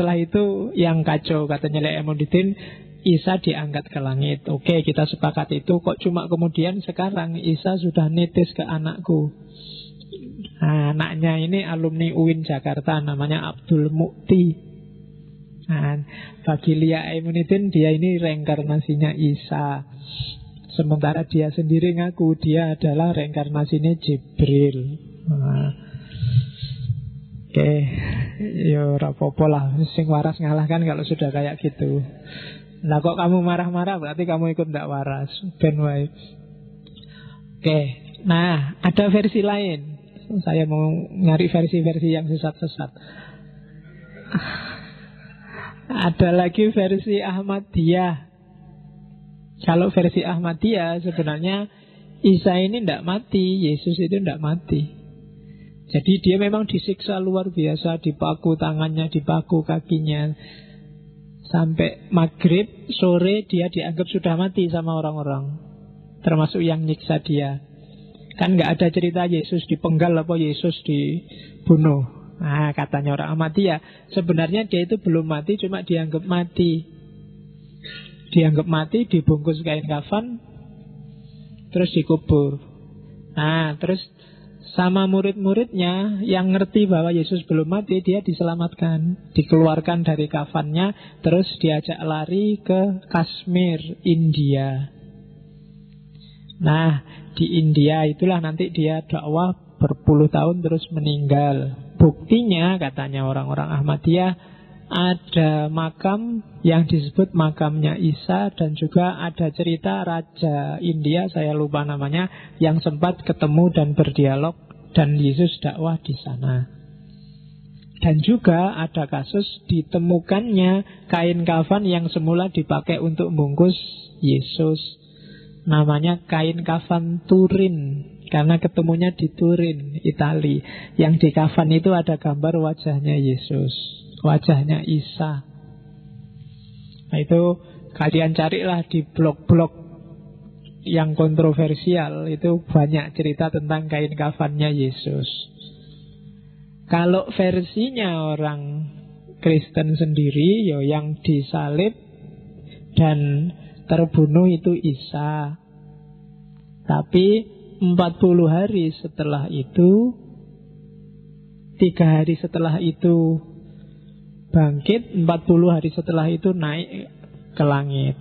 setelah itu yang kacau katanya Lek Emudin Isa diangkat ke langit. Oke, kita sepakat itu. Kok cuma kemudian sekarang Isa sudah nitis ke anakku. Nah, anaknya ini alumni UIN Jakarta, namanya Abdul Mukti. Nah, bagi Lia Emunidin, dia ini reinkarnasinya Isa. Sementara dia sendiri ngaku dia adalah reinkarnasinya Jibril. Nah, Oke, okay. yo rapopo lah, sing waras ngalahkan kalau sudah kayak gitu. Nah kok kamu marah-marah berarti kamu ikut ndak waras. Ben wae. Oke, nah ada versi lain. Saya mau nyari versi-versi yang sesat-sesat. Ada lagi versi Ahmadiyah. Kalau versi Ahmadiyah sebenarnya Isa ini tidak mati, Yesus itu tidak mati. Jadi dia memang disiksa luar biasa, dipaku tangannya, dipaku kakinya. Sampai maghrib, sore dia dianggap sudah mati sama orang-orang. Termasuk yang nyiksa dia. Kan nggak ada cerita Yesus dipenggal apa Yesus dibunuh. Nah, katanya orang Ahmadiyah, sebenarnya dia itu belum mati, cuma dianggap mati. Dianggap mati, dibungkus kain kafan, terus dikubur. Nah, terus sama murid-muridnya yang ngerti bahwa Yesus belum mati, dia diselamatkan, dikeluarkan dari kafannya, terus diajak lari ke Kashmir, India. Nah, di India itulah nanti dia dakwah berpuluh tahun terus meninggal. Buktinya katanya orang-orang Ahmadiyah ada makam yang disebut makamnya Isa dan juga ada cerita raja India saya lupa namanya yang sempat ketemu dan berdialog dan Yesus dakwah di sana. Dan juga ada kasus ditemukannya kain kafan yang semula dipakai untuk bungkus Yesus. Namanya kain kafan Turin karena ketemunya di Turin, Itali. Yang di kafan itu ada gambar wajahnya Yesus wajahnya Isa. Nah itu kalian carilah di blog-blog yang kontroversial itu banyak cerita tentang kain kafannya Yesus. Kalau versinya orang Kristen sendiri, yo ya yang disalib dan terbunuh itu Isa. Tapi 40 hari setelah itu, tiga hari setelah itu bangkit 40 hari setelah itu naik ke langit.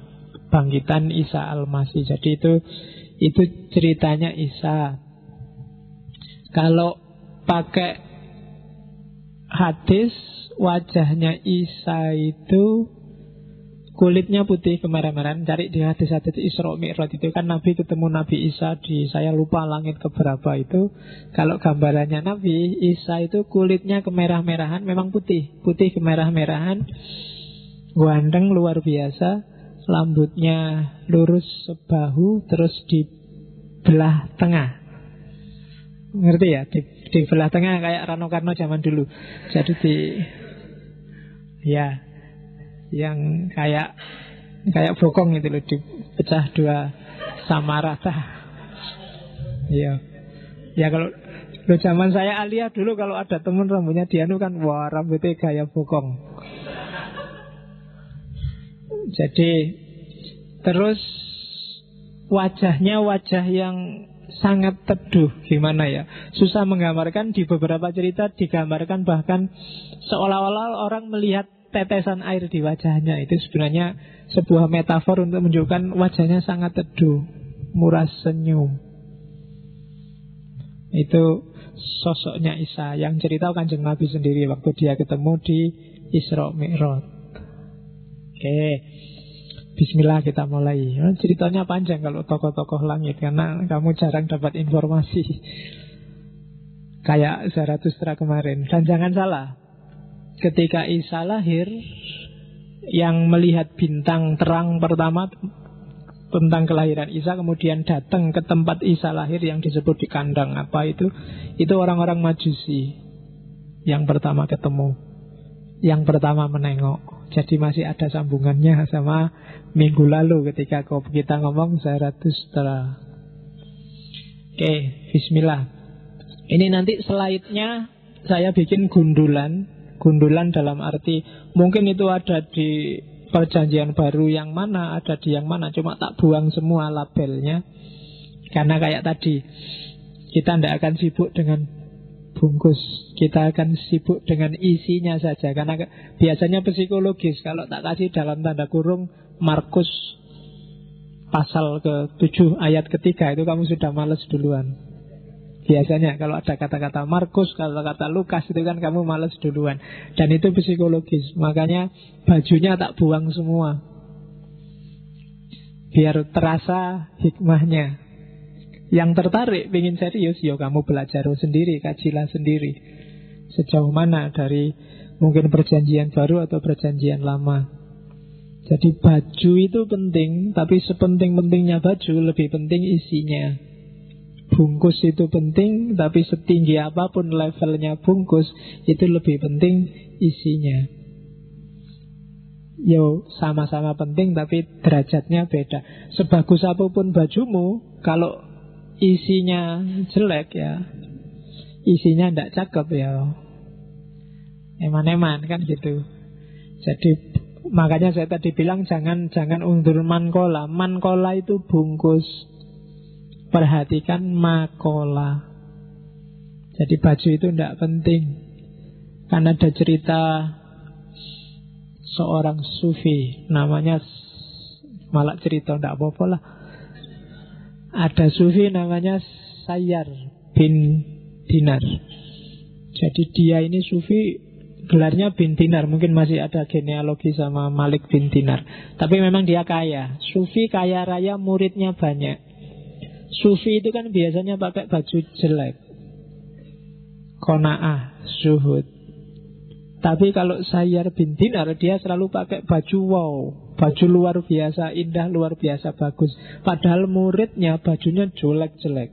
Bangkitan Isa Al-Masih. Jadi itu itu ceritanya Isa. Kalau pakai hadis wajahnya Isa itu kulitnya putih kemerah-merahan cari di hadis-hadis Isra Mi'raj itu kan Nabi ketemu Nabi Isa di saya lupa langit keberapa itu. Kalau gambarannya Nabi Isa itu kulitnya kemerah-merahan memang putih. Putih kemerah-merahan. Ganteng luar biasa. Rambutnya lurus sebahu terus di belah tengah. Ngerti ya? Di, di belah tengah kayak Rano Karno zaman dulu. Jadi di ya yang kayak kayak bokong itu loh dipecah dua sama rata. Iya. Ya kalau lo zaman saya alia dulu kalau ada temen rambutnya dianu kan wah rambutnya kayak bokong. Jadi terus wajahnya wajah yang sangat teduh gimana ya susah menggambarkan di beberapa cerita digambarkan bahkan seolah-olah orang melihat tetesan air di wajahnya itu sebenarnya sebuah metafor untuk menunjukkan wajahnya sangat teduh, murah senyum. Itu sosoknya Isa yang cerita kanjeng Nabi sendiri waktu dia ketemu di Isra Mi'raj. Oke, Bismillah kita mulai. Oh, ceritanya panjang kalau tokoh-tokoh langit karena kamu jarang dapat informasi. Kayak Zarathustra kemarin. Dan jangan salah, ketika Isa lahir yang melihat bintang terang pertama tentang kelahiran Isa kemudian datang ke tempat Isa lahir yang disebut di kandang apa itu itu orang-orang Majusi yang pertama ketemu yang pertama menengok. Jadi masih ada sambungannya sama minggu lalu ketika kita ngomong Zarathustra. Oke Bismillah. Ini nanti slide-nya. Saya bikin gundulan Gundulan dalam arti mungkin itu ada di perjanjian baru yang mana, ada di yang mana, cuma tak buang semua labelnya. Karena kayak tadi, kita tidak akan sibuk dengan bungkus. Kita akan sibuk dengan isinya saja. Karena biasanya psikologis, kalau tak kasih dalam tanda kurung, Markus pasal ke-7 ayat ketiga itu kamu sudah males duluan. Biasanya kalau ada kata-kata Markus, kata-kata Lukas itu kan kamu males duluan. Dan itu psikologis. Makanya bajunya tak buang semua. Biar terasa hikmahnya. Yang tertarik, ingin serius, ya kamu belajar sendiri, kajilah sendiri. Sejauh mana dari mungkin perjanjian baru atau perjanjian lama. Jadi baju itu penting, tapi sepenting-pentingnya baju lebih penting isinya. Bungkus itu penting, tapi setinggi apa pun levelnya bungkus, itu lebih penting isinya. Yo, sama-sama penting, tapi derajatnya beda. Sebagus apa pun bajumu, kalau isinya jelek ya, isinya tidak cakep ya, eman-eman kan gitu. Jadi makanya saya tadi bilang jangan jangan undur mankola. Mankola itu bungkus Perhatikan makola. Jadi baju itu tidak penting. Karena ada cerita seorang sufi namanya malah cerita tidak apa-apa lah. Ada sufi namanya Sayyar bin Dinar. Jadi dia ini sufi gelarnya bin Dinar Mungkin masih ada genealogi sama Malik bin Dinar Tapi memang dia kaya Sufi kaya raya muridnya banyak Sufi itu kan biasanya pakai baju jelek. Kona'ah, suhud. Tapi kalau Sayyar bin Dinar dia selalu pakai baju wow, baju luar biasa indah, luar biasa bagus. Padahal muridnya bajunya jelek-jelek.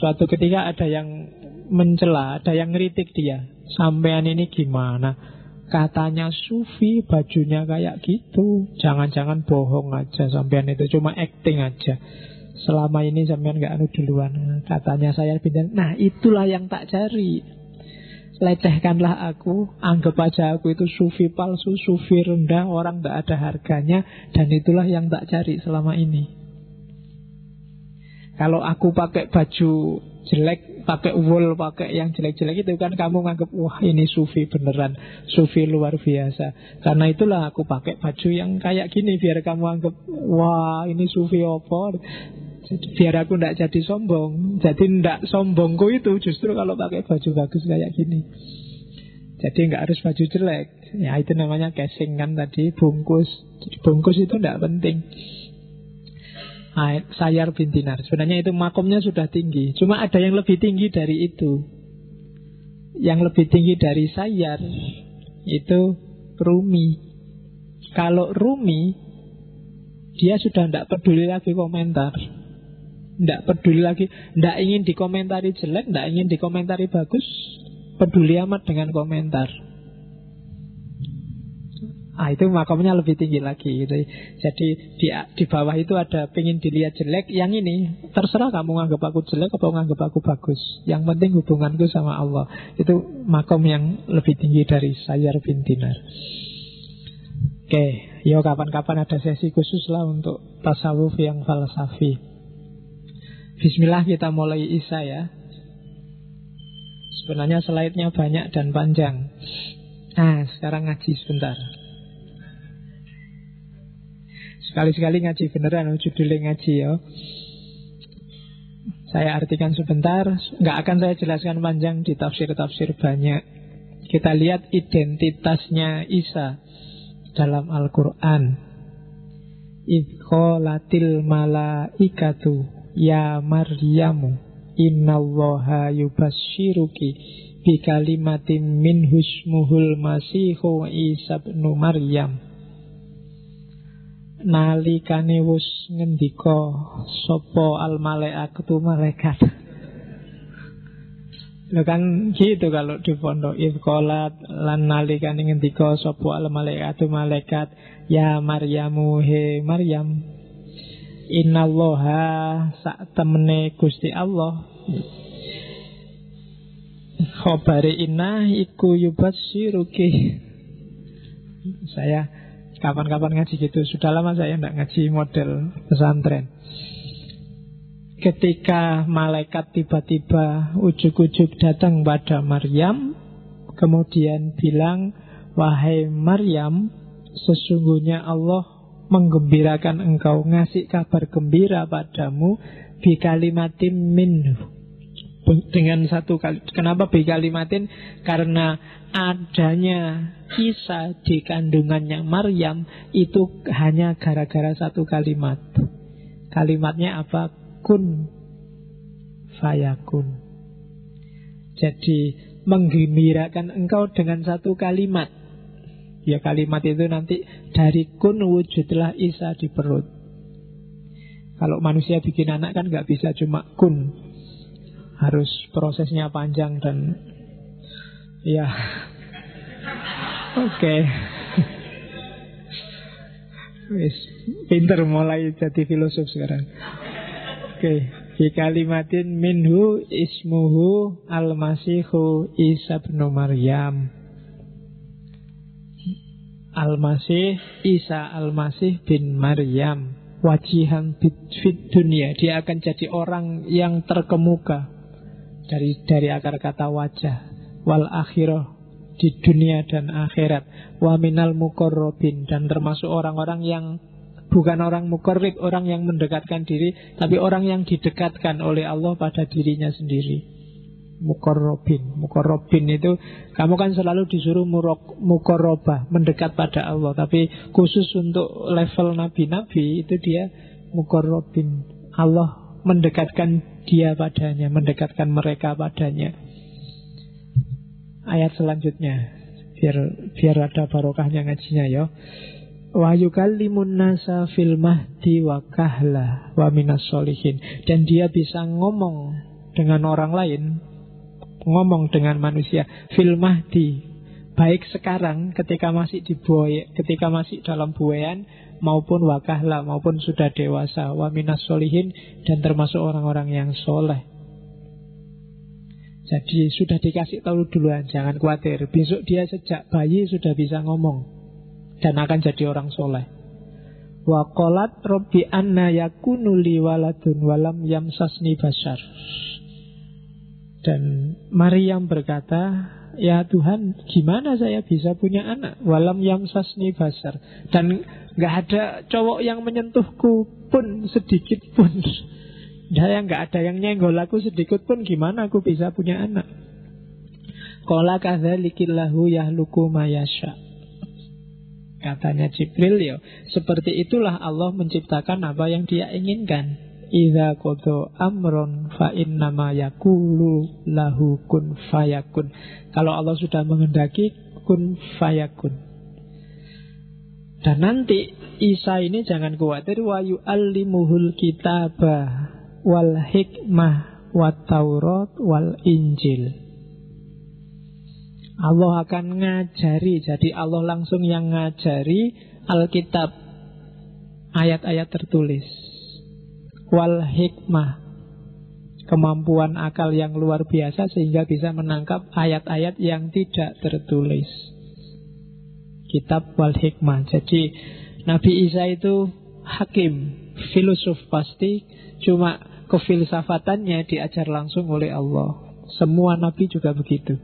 Suatu ketika ada yang mencela, ada yang ngeritik dia. Sampean ini gimana? Katanya sufi bajunya kayak gitu. Jangan-jangan bohong aja Sampean itu cuma acting aja. Selama ini sampean gak anu duluan. Katanya saya pindah. Nah itulah yang tak cari. Lecehkanlah aku Anggap aja aku itu sufi palsu Sufi rendah Orang gak ada harganya Dan itulah yang tak cari selama ini Kalau aku pakai baju jelek pakai wool pakai yang jelek-jelek itu kan kamu nganggap wah ini sufi beneran sufi luar biasa. Karena itulah aku pakai baju yang kayak gini biar kamu anggap wah ini sufi apa? Biar aku tidak jadi sombong. Jadi tidak sombongku itu justru kalau pakai baju bagus kayak gini. Jadi nggak harus baju jelek. Ya itu namanya casing kan tadi bungkus. Jadi bungkus itu tidak penting Sayar bin Dinar. Sebenarnya itu makomnya sudah tinggi. Cuma ada yang lebih tinggi dari itu. Yang lebih tinggi dari Sayar itu Rumi. Kalau Rumi, dia sudah tidak peduli lagi komentar. Tidak peduli lagi, tidak ingin dikomentari jelek, tidak ingin dikomentari bagus, peduli amat dengan komentar. Ah itu makamnya lebih tinggi lagi gitu. Jadi di, di bawah itu ada pengen dilihat jelek Yang ini terserah kamu nganggap aku jelek atau nganggap aku bagus. Yang penting hubunganku sama Allah. Itu makam yang lebih tinggi dari Sayyar bin Dinar. Oke, yo kapan-kapan ada sesi khusus lah untuk tasawuf yang falsafi. Bismillah kita mulai Isa ya. Sebenarnya slide-nya banyak dan panjang. Nah, sekarang ngaji sebentar. Sekali-sekali ngaji beneran judulnya ngaji ya. Saya artikan sebentar, nggak akan saya jelaskan panjang di tafsir-tafsir banyak. Kita lihat identitasnya Isa dalam Al-Quran. Idkholatil malaikatu ya Maryamu innallaha yubashiruki bikalimatin min husmuhul masihu Isa bin Maryam nalikane wis ngendika sapa al malaikatu malaikat? Lo kan gitu kalau di pondok. Ifkolat lan nalikane ngendika sapa al malaikatu malaikat? Ya Maryamu he Maryam. Innallaha sak temene Gusti Allah. Khobari inna iku yubasyiruki Saya kapan-kapan ngaji gitu. Sudah lama saya tidak ngaji model pesantren. Ketika malaikat tiba-tiba ujuk-ujuk datang pada Maryam Kemudian bilang Wahai Maryam Sesungguhnya Allah menggembirakan engkau Ngasih kabar gembira padamu Bikalimatim minhu dengan satu kali. Kenapa bikalimatin? Karena adanya kisah di kandungannya Maryam itu hanya gara-gara satu kalimat. Kalimatnya apa? Kun fayakun. Jadi menggembirakan engkau dengan satu kalimat. Ya kalimat itu nanti dari kun wujudlah Isa di perut. Kalau manusia bikin anak kan nggak bisa cuma kun harus prosesnya panjang dan ya oke. Wis pinter mulai jadi filosof sekarang. Oke okay. Di kalimatin minhu ismuhu al-masihu Isa bin Maryam. Al-Masih Isa Al-Masih bin Maryam. Wajihan fit dunia. Dia akan jadi orang yang terkemuka dari dari akar kata wajah wal akhirah di dunia dan akhirat. Wa minal mukorrobin dan termasuk orang-orang yang bukan orang mukorrib orang yang mendekatkan diri tapi orang yang didekatkan oleh Allah pada dirinya sendiri. Mukorrobin mukorrobin itu kamu kan selalu disuruh murok, mukorobah mendekat pada Allah. Tapi khusus untuk level nabi-nabi itu dia mukorrobin Allah mendekatkan dia padanya, mendekatkan mereka padanya. Ayat selanjutnya, biar biar ada barokahnya ngajinya ya. Wa yukallimun nasa fil mahdi wa kahla wa minas solihin. Dan dia bisa ngomong dengan orang lain, ngomong dengan manusia fil mahdi. Baik sekarang ketika masih di buaya, ketika masih dalam buayan maupun wakahla maupun sudah dewasa wa minas solihin dan termasuk orang-orang yang soleh. Jadi sudah dikasih tahu duluan, jangan khawatir. Besok dia sejak bayi sudah bisa ngomong dan akan jadi orang soleh. Wa qalat robbi anna yakunu waladun walam yamsasni basar. Dan Maryam berkata, Ya Tuhan, gimana saya bisa punya anak? Walam yamsasni basar. Dan nggak ada cowok yang menyentuhku pun sedikit pun. Saya nggak ada yang nyenggol aku sedikit pun. Gimana aku bisa punya anak? Kola kadzalikillahu yahluku mayasya. Katanya Jibril ya, seperti itulah Allah menciptakan apa yang dia inginkan. Iza kodo amron fa innama yakulu lahu kun fayakun. Kalau Allah sudah mengendaki kun fayakun. Dan nanti Isa ini jangan khawatir wa yu'allimuhul kitabah wal hikmah wa taurat wal injil. Allah akan ngajari, jadi Allah langsung yang ngajari Alkitab ayat-ayat tertulis wal hikmah kemampuan akal yang luar biasa sehingga bisa menangkap ayat-ayat yang tidak tertulis. Kitab wal hikmah. Jadi Nabi Isa itu hakim, filosof pasti, cuma kefilsafatannya diajar langsung oleh Allah. Semua nabi juga begitu.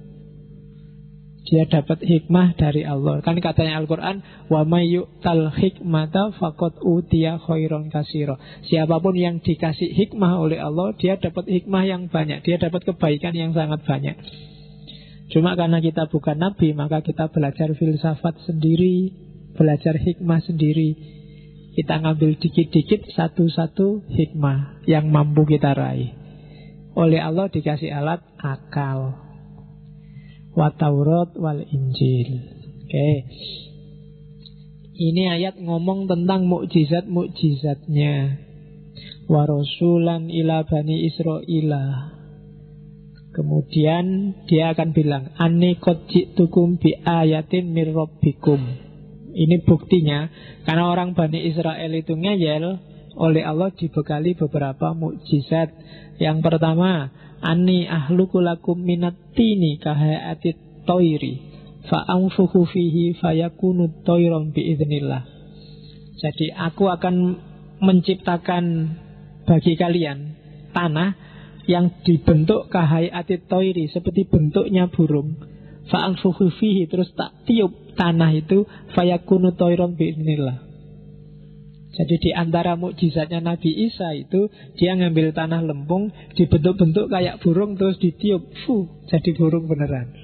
Dia dapat hikmah dari Allah. Kan katanya Al-Quran, Wa tal hikmata fakot utia khairon kasiro. Siapa pun yang dikasih hikmah oleh Allah, dia dapat hikmah yang banyak. Dia dapat kebaikan yang sangat banyak. Cuma karena kita bukan nabi, maka kita belajar filsafat sendiri, belajar hikmah sendiri. Kita ngambil dikit-dikit satu-satu hikmah yang mampu kita raih. Oleh Allah dikasih alat akal wa wal Injil. Oke. Okay. Ini ayat ngomong tentang mukjizat-mukjizatnya. Wa rasulan ila bani Israila. Kemudian dia akan bilang, Ani tukum bi ayatin mirrobbikum. Ini buktinya, karena orang Bani Israel itu ngeyel, oleh Allah dibekali beberapa mukjizat. Yang pertama, Ani ahlukulakum minat tini kahayatit toiri fa'amfuhu fihi fayakunu toiron biiznillah. Jadi aku akan menciptakan bagi kalian tanah yang dibentuk kahayatit toiri seperti bentuknya burung. Fa'amfuhu fihi terus tak tiup tanah itu fayakunu toiron biiznillah. Jadi di antara mukjizatnya Nabi Isa itu dia ngambil tanah lempung, dibentuk-bentuk kayak burung terus ditiup, fu, jadi burung beneran.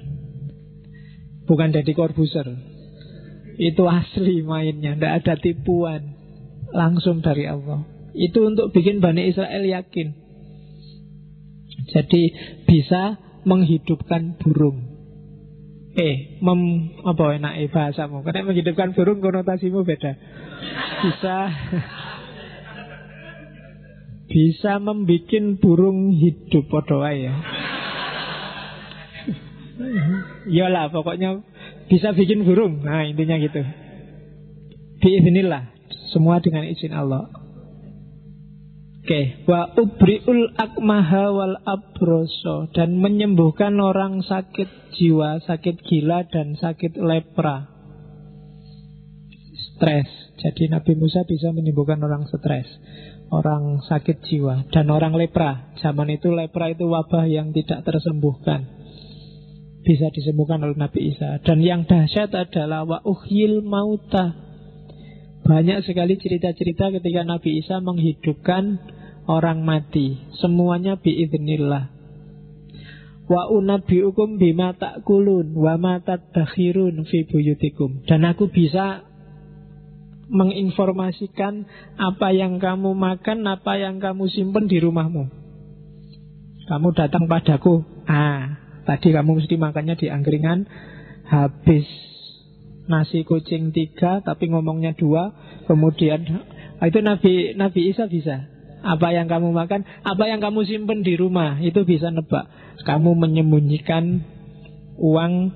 Bukan jadi korbuser. Itu asli mainnya, tidak ada tipuan. Langsung dari Allah. Itu untuk bikin Bani Israel yakin. Jadi bisa menghidupkan burung. Eh, mem, apa enak eh bahasamu? Karena menghidupkan burung konotasimu beda. Bisa bisa membuat burung hidup podoa ya. Iyalah pokoknya bisa bikin burung. Nah intinya gitu. Biiznillah. Semua dengan izin Allah. Oke, okay. wa ubriul akmaha wal abroso dan menyembuhkan orang sakit jiwa, sakit gila dan sakit lepra. Stres. Jadi Nabi Musa bisa menyembuhkan orang stres, orang sakit jiwa dan orang lepra. Zaman itu lepra itu wabah yang tidak tersembuhkan. Bisa disembuhkan oleh Nabi Isa. Dan yang dahsyat adalah wa uhyil mauta. Banyak sekali cerita-cerita ketika Nabi Isa menghidupkan orang mati. Semuanya biiznillah. Wa unabbiukum bima takulun wa ma tadakhirun fi buyutikum. Dan aku bisa menginformasikan apa yang kamu makan, apa yang kamu simpen di rumahmu. Kamu datang padaku, ah, tadi kamu mesti makannya di angkringan, habis nasi kucing tiga, tapi ngomongnya dua, kemudian itu Nabi Nabi Isa bisa. Apa yang kamu makan, apa yang kamu simpen di rumah, itu bisa nebak. Kamu menyembunyikan uang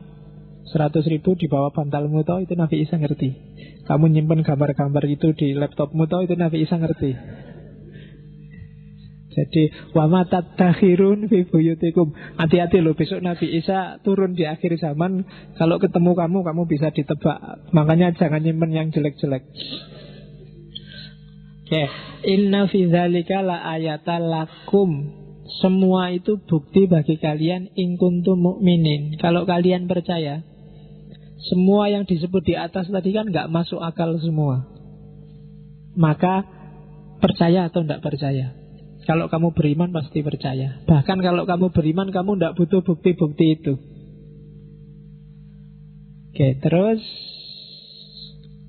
100 ribu di bawah bantalmu toh itu Nabi Isa ngerti. Kamu nyimpen gambar-gambar itu di laptopmu toh itu Nabi Isa ngerti. Jadi wa takhirun fi buyutikum. Hati-hati loh besok Nabi Isa turun di akhir zaman kalau ketemu kamu kamu bisa ditebak. Makanya jangan nyimpen yang jelek-jelek. Inna fi dzalika la ayatan lakum. Semua itu bukti bagi kalian in kuntum mukminin. Kalau kalian percaya, semua yang disebut di atas tadi kan nggak masuk akal semua. Maka percaya atau tidak percaya. Kalau kamu beriman pasti percaya. Bahkan kalau kamu beriman kamu tidak butuh bukti-bukti itu. Oke, terus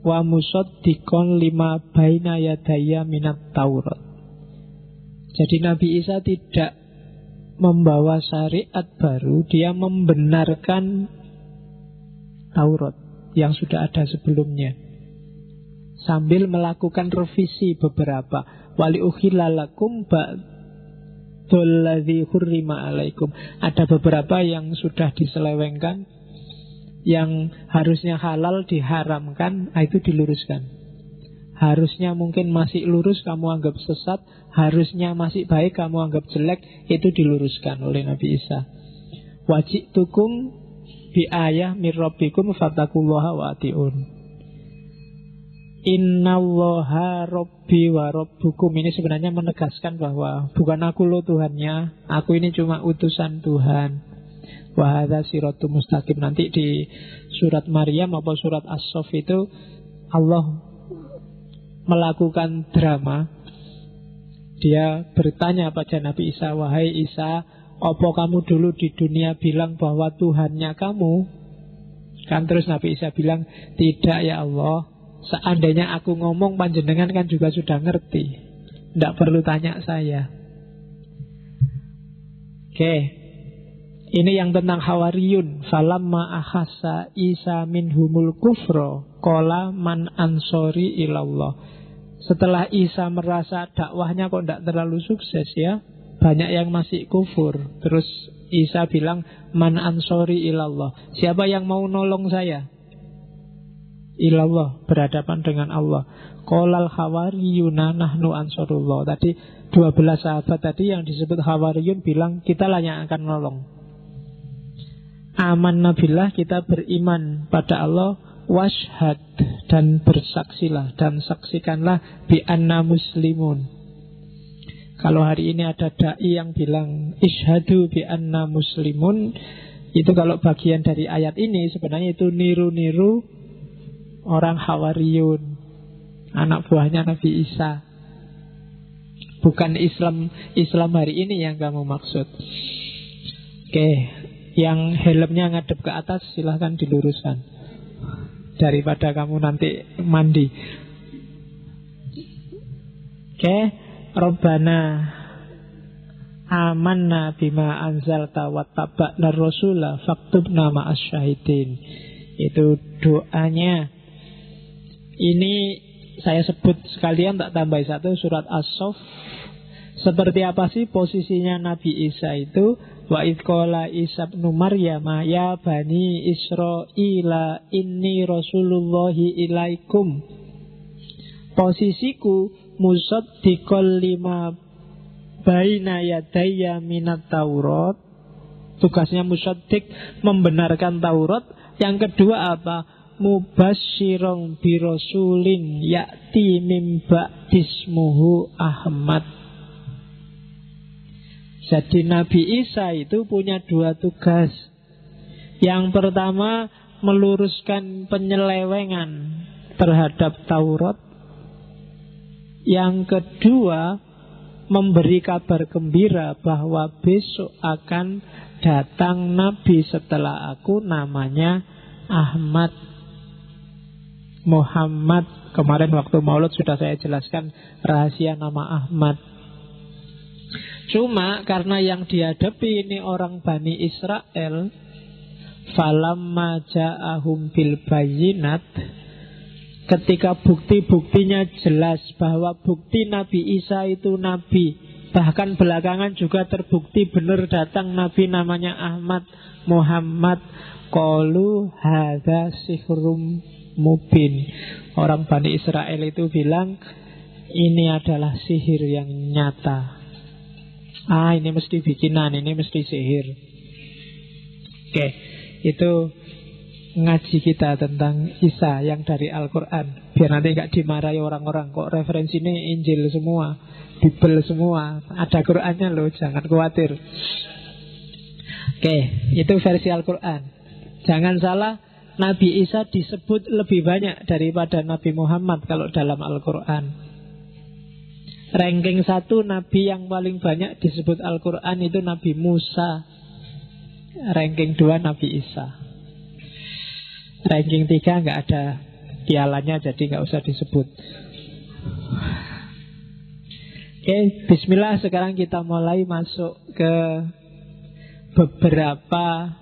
wa musaddiqon lima baina yadaya minat Taurat. Jadi Nabi Isa tidak membawa syariat baru, dia membenarkan Taurat yang sudah ada sebelumnya. Sambil melakukan revisi beberapa. Wali ukhilalakum ba'dulladhi hurrima alaikum. Ada beberapa yang sudah diselewengkan, yang harusnya halal diharamkan, ah, itu diluruskan. Harusnya mungkin masih lurus kamu anggap sesat, harusnya masih baik kamu anggap jelek, itu diluruskan oleh Nabi Isa. Wajib tukum bi ayah mirrobikum fatakullaha wa atiun. Innallaha robbi wa robbukum Ini sebenarnya menegaskan bahwa Bukan aku lo Tuhannya Aku ini cuma utusan Tuhan Wahada siratu mustaqim. Nanti di surat Maryam atau surat As-Sof itu Allah melakukan drama. Dia bertanya pada Nabi Isa Wahai Isa Apa kamu dulu di dunia bilang bahwa Tuhannya kamu? Kan terus Nabi Isa bilang Tidak ya Allah. Seandainya aku ngomong panjenengan kan juga sudah ngerti. Tidak perlu tanya saya. Oke. okay. Ini yang tentang Hawariyun. Falamma ahasa Isa minhumul kufro. Kola man ansori ilallah. Setelah Isa merasa dakwahnya kok tidak terlalu sukses ya. Banyak yang masih kufur. Terus Isa bilang, man ansori ilallah. Siapa yang mau nolong saya? ilallah, berhadapan dengan Allah. Qolal hawariyuna nahnu ansarullah. Tadi 12 sahabat tadi yang disebut hawariyun bilang kita lah yang akan nolong. Aman nabilah kita beriman pada Allah washhad dan bersaksilah dan saksikanlah bi anna muslimun. Kalau hari ini ada dai yang bilang ishadu bi anna muslimun, itu kalau bagian dari ayat ini sebenarnya itu niru-niru orang Hawariyun, anak buahnya Nabi Isa. Bukan Islam Islam hari ini yang kamu maksud. Oke, yang helmnya ngadep ke atas silahkan diluruskan. Daripada kamu nanti mandi. Oke, Robbana amanna bima anzalta wa tabakna rasula faktubna ma'as syahidin. Itu doanya ini saya sebut sekalian tak tambah satu surat As-Sof. Seperti apa sih posisinya Nabi Isa itu? Wa idkola Isa ibn Maryam ya bani Israila inni rasulullahi ilaikum. Posisiku musaddiqal lima baina yadayya minat Taurat. Tugasnya musaddiq membenarkan Taurat. Yang kedua apa? mubasyirong birosulin yakti mimba dismuhu Ahmad jadi Nabi Isa itu punya dua tugas. Yang pertama meluruskan penyelewengan terhadap Taurat. Yang kedua memberi kabar gembira bahwa besok akan datang Nabi setelah aku namanya Ahmad. Muhammad. Kemarin waktu maulud sudah saya jelaskan rahasia nama Ahmad Cuma karena yang dihadapi ini orang Bani Israel Falamma ja'ahum bil bayinat Ketika bukti-buktinya jelas bahwa bukti Nabi Isa itu Nabi Bahkan belakangan juga terbukti benar datang Nabi namanya Ahmad Muhammad Qalu hadha sihrum mubin. Orang Bani Israel itu bilang ini adalah sihir yang nyata. Ah, ini mesti bikinan, ini mesti sihir. Oke, itu ngaji kita tentang Isa yang dari Al-Quran. Biar nanti nggak dimarahi orang-orang. Kok referensi ini Injil semua, Bible semua. Ada Qurannya loh, jangan khawatir. Oke, itu versi Al-Quran. Jangan salah, Nabi Isa disebut lebih banyak daripada Nabi Muhammad kalau dalam Al-Quran. Ranking satu Nabi yang paling banyak disebut Al-Quran itu Nabi Musa. Ranking dua Nabi Isa. Ranking tiga nggak ada pialanya jadi nggak usah disebut. Oke, Bismillah sekarang kita mulai masuk ke beberapa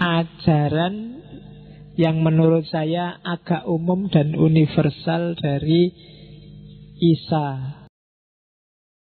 ajaran yang menurut saya agak umum dan universal dari Isa